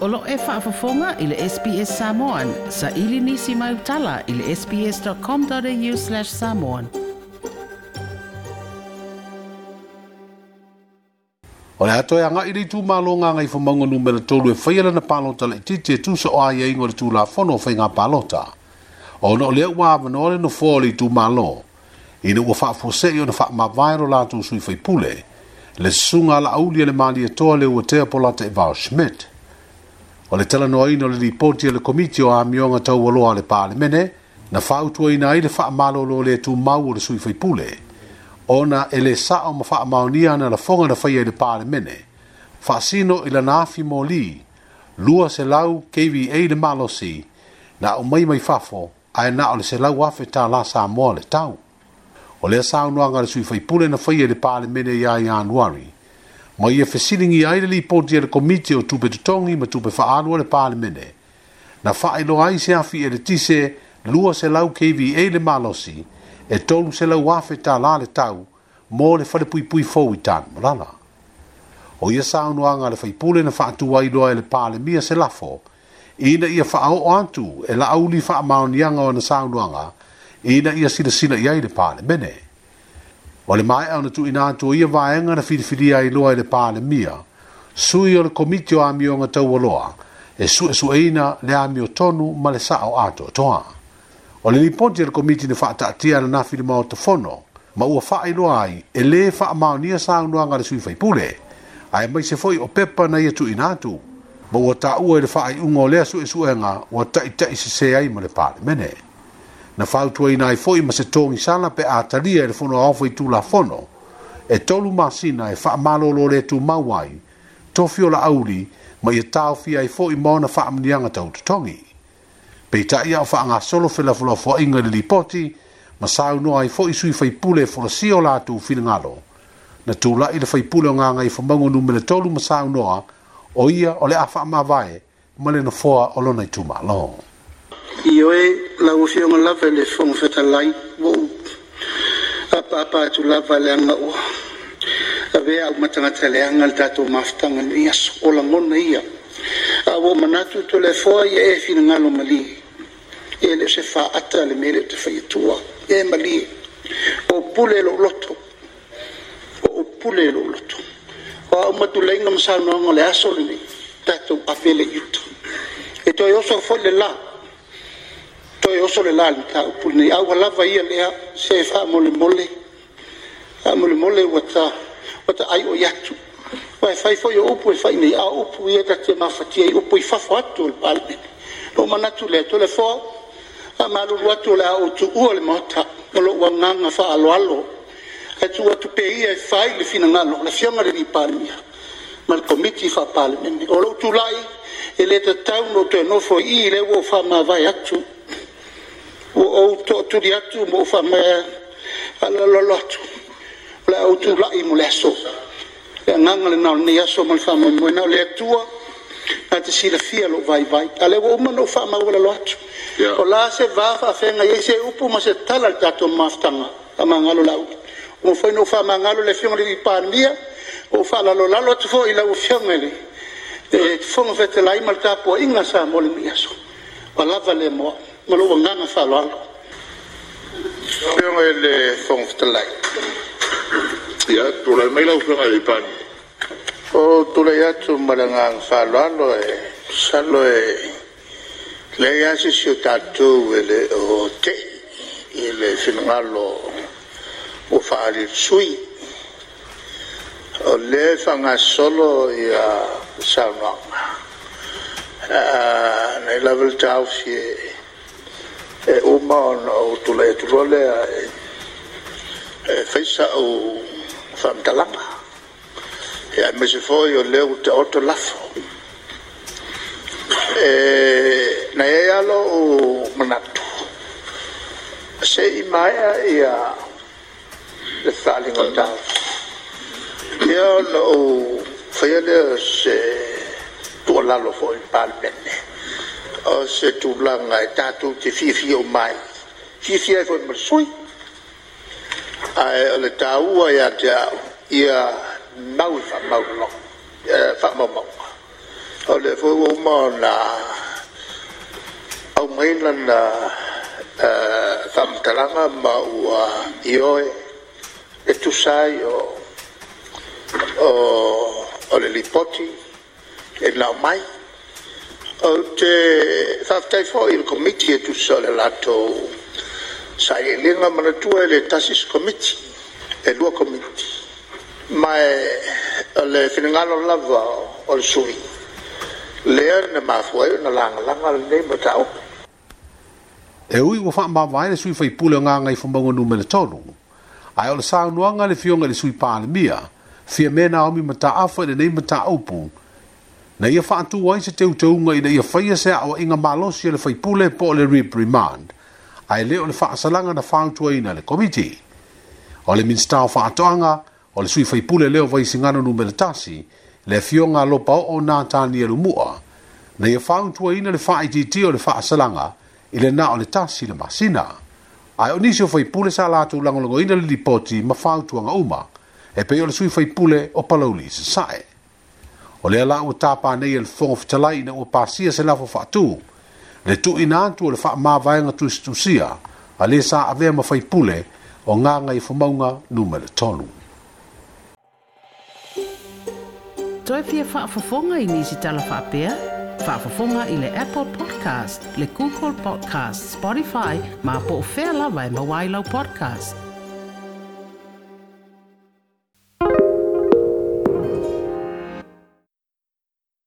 Olo e whaafafonga i le SPS Samoan. Sa ili nisi mai utala i le sps.com.au slash samoan. O le hatoe anga i reitu malo ngā ngai whamango numera tolu e whaiala na palota le te te tu o aia ingo le tu la whono whai ngā palota. O no lea ua avanore no fō le tu malo. I ne ua whaafose i o na whaama vairo la tu sui whai pule. Le sunga la au le mali e toa le ua tea polata e Val Schmidt o le talanoaina o le lipoti e o le komiti o amioga taualoa a le palemene na faautuaina ai le faamalolo o le tumau o le suifaipule ona e lē saʻo ma faamaonia na lafoga na faia i le palemene faasino i lana afi molī lua selau kva le malosi na aʻumai mai fafo ae na o le selau afe tālā sa moa le tau o lea saunoaga a le suifaipule na faia i le palemene iā ianuari ia ma ia e fesilingi ai le lipoti e er le komiti o tupetotogi ma tupefaaalua le palemene na faailoa ai se afi e le tise lua se lau kva le malosi e tolu se lau afe tālā le tau mo le falepuipui fou i tanumalala o ia saunoaga a le faipule na faatuailoa e pale palemia se lafo ina ia faaoo atu e laauli faamaoniaga ona saunoaga ina ia silasila i ai pale palemene o mai au na tu ina tu ia vaenga na filifilia i loa i le pāle mia, sui o le komitio a mio ngā tau aloa, e su e su eina le a mio tonu ma le sa au ato toa. O le liponti le komiti ni faa taatia na nafi le mao tofono, ma ua faa i loa ai, e le faa mao nia sa au nuanga le sui faipule, a e mai se foi o pepa na ia tu ina tu, ma ua ta ua i le faa i ungo lea su e su e ngā, ua ta i se se ai ma le pāle menea na faltua ina ai foi ma se sana pe a talia fono e ao foi la fono e tolu masina e fa malo le tu mawai tofio la auli mai e ia tau ai foi mo na fa amnianga tau tongi pe ta ia fa nga solo fe la fulo fo inga li poti ma no ai foi sui fai pule for si o la tu fin na tu la ile fai pule nga nga i fo mangu numel tolu masau sau no o ia ole afa ma vai ma no foa olona lo na tu ma la ufio ma lava le fong feta lai wo apa apa tu lava le anga o ave au matanga tele anga le tatou maftanga ni as ola ngona ia a wo manatu to le foa ia e fina ngalo mali e le se fa ata le mele te fai tua e mali o pule lo loto o pule lo loto o au matu le inga masano anga le aso le ni tatou apele yuto e toi oso fo le laa toe oso le lali ta upuri nei au halava ia lea se fa e mole mole fa mole mole wata wata ai o yatu wai fai e fo yo upu fai e nei a upu ia ta te mafatia i upu i fafo atu le palme no manatu lea tole fo a maru watu lea o tu ua le mota molo ua nganga fa alo alo e tu watu pe ia e fai le fina ngalo le fianga le ripari ia ma le komiti fa palme o lo tu lai e le te tau no te nofo i le wo fa ma vai atu o to tu dia tu mo fa me ala lo lo tu la o tu la i mo leso e nanga le na ni aso mo fa mo mo na le tu na te si la fia lo vai vai ale o mo no fa ma o lo tu o la se va fa fe na ye se upu mo se tala ta to ma fa ma ma nga lo la o mo fa no fa ma nga lo le fi mo le pa ni o fa la lo la lo tu fo i la o fi mo le e fo mo fe te la i mo ta po inga sa mo le mi aso Palavra lemoa ma lo wanga na fa lang ke ngai le song te lai ya tu le mai lau ka le pan o tu le ya tu ma le ngang fa lo e sa lo e le ya si si ta tu le o te e le finalo o fa le sui o le fanga solo ya sa nga Uh, nei level tau fie e o e e, e ma o tu le tu le e feisa o fam talapa e me se foi o leu te o to lafo e na e alo o manatu se i mai a ia le saling o tau e o lo o feia le se tu o lalo foi palpene e o se tūlanga e tātou te whiwhio mai. Whiwhio e fwoi masui. Ai o le tā ua ia te au. Ia mau i whamau nong. Ia whamau mau. O le fwoi o mā na au maina na whamataranga ma ua i oe e tūsai o o le lipoti e nao mai. Ia o te whaftai fo i komiti e tu sa le lato sa i e linga mana tua e le tasis komiti e lua komiti mai o le finangalo lava o le sui lea na mafua e na langa langa le nei ma tau e ui wa wha mba vaina sui fai pule o ngangai fumbongo nu mena tonu ai o le saa nuanga le fionga le sui paa le mia fia mena omi mata afo e le nei mata upu na ia faatu ai se teuteuga ina ia faia se aʻoaʻiga malosi a le faipule po o le reprimand ae lē o le faasalaga na fautuaina le komiti o le minista o faatoʻaga o le sui faipule lea o vaisigano numele tasi le afioga alopaoo na talielumua na ia fautuaina le faaitiiti o le faasalaga i lenā o le tasi le masina ae o nisi o faipule sa latou lagolagoina le lipoti ma fautuaga uma e pei o le sui faipule o palauli sasaʻe o le ala ua tapanei e le fofoga fetalai ina ua pasia se lafo faatū le tuuina atu o le faamāvaega tusitusia a lē sa avea ma faipule o gaga i fomauga numele tolu toe fia faafofoga i nisi talafaapea faafofoga i le apple podcast le google podcast spotify ma po o fea lava e mauailau podcast